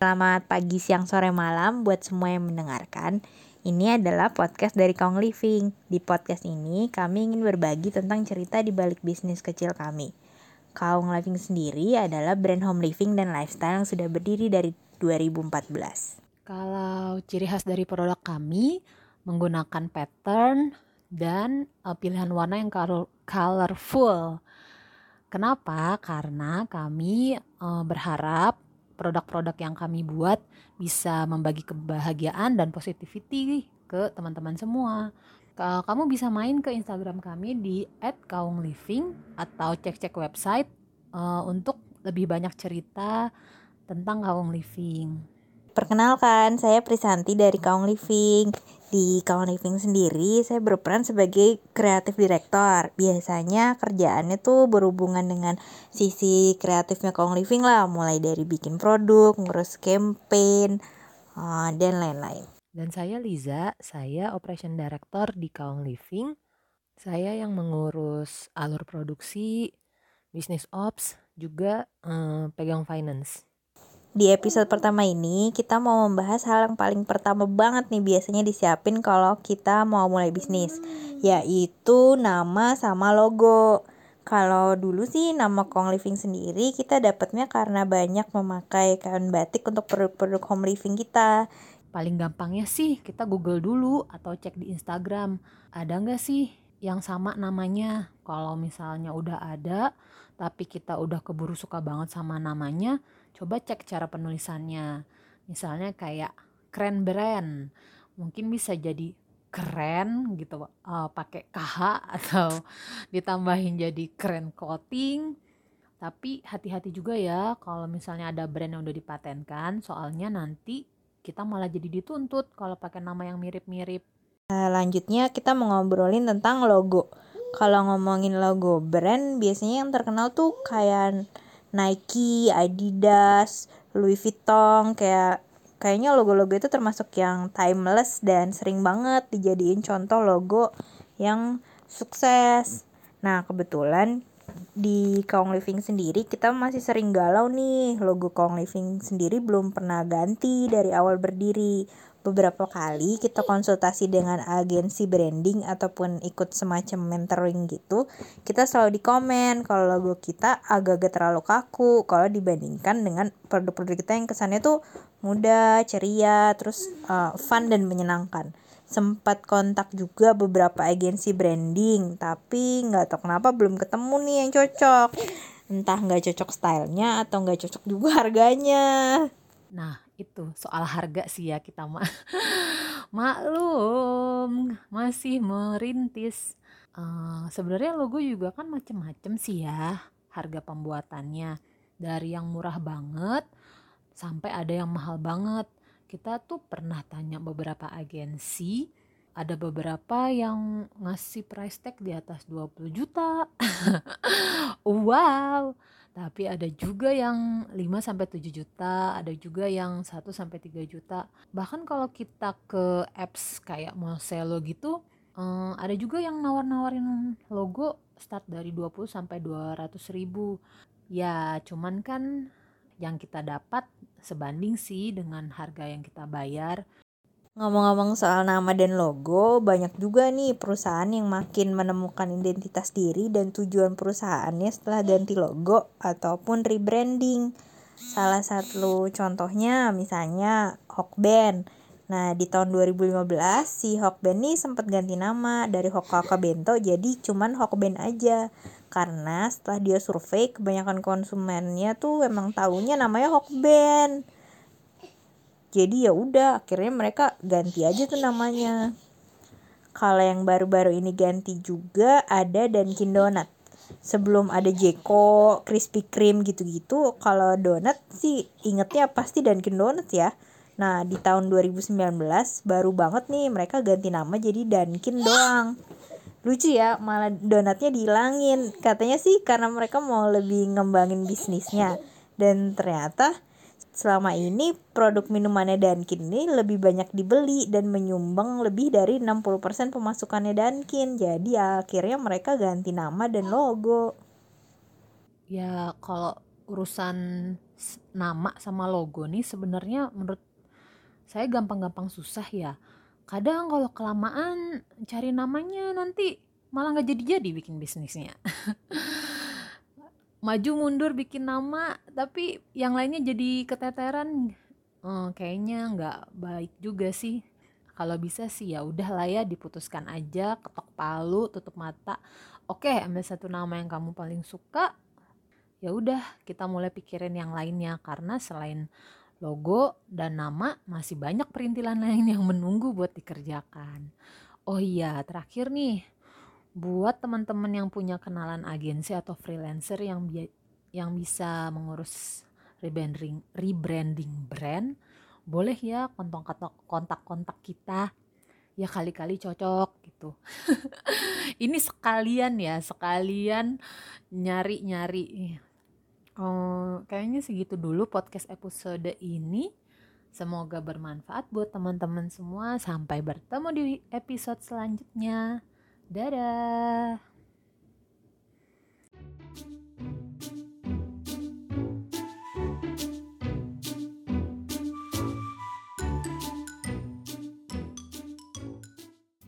Selamat pagi, siang, sore, malam buat semua yang mendengarkan. Ini adalah podcast dari Kong Living. Di podcast ini, kami ingin berbagi tentang cerita di balik bisnis kecil kami. Kaung Living sendiri adalah brand home living dan lifestyle yang sudah berdiri dari 2014. Kalau ciri khas dari produk kami menggunakan pattern dan uh, pilihan warna yang colorful. Kenapa? Karena kami uh, berharap produk-produk yang kami buat bisa membagi kebahagiaan dan positivity ke teman-teman semua. Kamu bisa main ke Instagram kami di @kaungliving atau cek-cek website uh, untuk lebih banyak cerita tentang Kaung Living. Perkenalkan, saya Prisanti dari Kaung Living. Di Kaung Living sendiri, saya berperan sebagai kreatif direktor. Biasanya kerjaannya tuh berhubungan dengan sisi kreatifnya Kaung Living lah, mulai dari bikin produk, ngurus campaign, uh, dan lain-lain. Dan saya Liza, saya operation director di Kaung Living. Saya yang mengurus alur produksi, bisnis ops, juga uh, pegang finance. Di episode pertama ini kita mau membahas hal yang paling pertama banget nih biasanya disiapin kalau kita mau mulai bisnis yaitu nama sama logo. Kalau dulu sih nama Kong Living sendiri kita dapatnya karena banyak memakai kain batik untuk produk-produk home living kita. Paling gampangnya sih kita Google dulu atau cek di Instagram. Ada nggak sih yang sama namanya? Kalau misalnya udah ada, tapi kita udah keburu suka banget sama namanya, coba cek cara penulisannya misalnya kayak keren brand mungkin bisa jadi keren gitu uh, pakai KH atau ditambahin jadi keren clothing tapi hati-hati juga ya kalau misalnya ada brand yang udah dipatenkan soalnya nanti kita malah jadi dituntut kalau pakai nama yang mirip-mirip. Nah, lanjutnya kita mau ngobrolin tentang logo. Kalau ngomongin logo brand biasanya yang terkenal tuh kayak Nike, Adidas, Louis Vuitton kayak kayaknya logo-logo itu termasuk yang timeless dan sering banget dijadiin contoh logo yang sukses. Nah, kebetulan di Kong Living sendiri kita masih sering galau nih logo Kong Living sendiri belum pernah ganti dari awal berdiri beberapa kali kita konsultasi dengan agensi branding ataupun ikut semacam mentoring gitu kita selalu di komen kalau logo kita agak-agak terlalu kaku kalau dibandingkan dengan produk-produk kita yang kesannya tuh mudah ceria terus uh, fun dan menyenangkan. Sempat kontak juga beberapa agensi branding tapi nggak tahu kenapa belum ketemu nih yang cocok. Entah nggak cocok stylenya atau nggak cocok juga harganya. Nah itu soal harga sih ya kita mah. Maklum masih merintis. Uh, sebenarnya logo juga kan macem-macem sih ya harga pembuatannya. Dari yang murah banget sampai ada yang mahal banget. Kita tuh pernah tanya beberapa agensi ada beberapa yang ngasih price tag di atas 20 juta. Wow tapi ada juga yang 5 sampai 7 juta, ada juga yang 1 sampai 3 juta. Bahkan kalau kita ke apps kayak Moselo gitu, um, ada juga yang nawar-nawarin logo start dari 20 sampai 200 ribu. Ya, cuman kan yang kita dapat sebanding sih dengan harga yang kita bayar. Ngomong-ngomong soal nama dan logo, banyak juga nih perusahaan yang makin menemukan identitas diri dan tujuan perusahaannya setelah ganti logo ataupun rebranding. Salah satu contohnya misalnya Hokben. Nah, di tahun 2015 si Hokben nih sempat ganti nama dari Hokkaka Bento jadi cuman Hokben aja. Karena setelah dia survei kebanyakan konsumennya tuh emang tahunya namanya Hokben jadi ya udah akhirnya mereka ganti aja tuh namanya. Kalau yang baru-baru ini ganti juga ada Dunkin Donut. Sebelum ada Jeko, Krispy Kreme gitu-gitu kalau donat sih ingetnya pasti Dunkin Donut ya. Nah di tahun 2019 baru banget nih mereka ganti nama jadi Dunkin doang. Lucu ya malah donatnya dihilangin. Katanya sih karena mereka mau lebih ngembangin bisnisnya. Dan ternyata Selama ini produk minumannya Dunkin ini lebih banyak dibeli dan menyumbang lebih dari 60% pemasukannya Dunkin. Jadi akhirnya mereka ganti nama dan logo. Ya kalau urusan nama sama logo nih sebenarnya menurut saya gampang-gampang susah ya kadang kalau kelamaan cari namanya nanti malah nggak jadi-jadi bikin bisnisnya maju mundur bikin nama tapi yang lainnya jadi keteteran. Hmm, kayaknya nggak baik juga sih. Kalau bisa sih ya udah lah ya diputuskan aja ketok palu tutup mata. Oke ambil satu nama yang kamu paling suka. Ya udah kita mulai pikirin yang lainnya. Karena selain logo, dan nama masih banyak perintilan lain yang menunggu buat dikerjakan. Oh iya, terakhir nih, buat teman-teman yang punya kenalan agensi atau freelancer yang bi yang bisa mengurus rebranding rebranding brand, boleh ya kontak-kontak kita. Ya kali-kali cocok gitu. Ini sekalian ya, sekalian nyari-nyari Oh, kayaknya segitu dulu podcast episode ini. Semoga bermanfaat buat teman-teman semua. Sampai bertemu di episode selanjutnya. Dadah.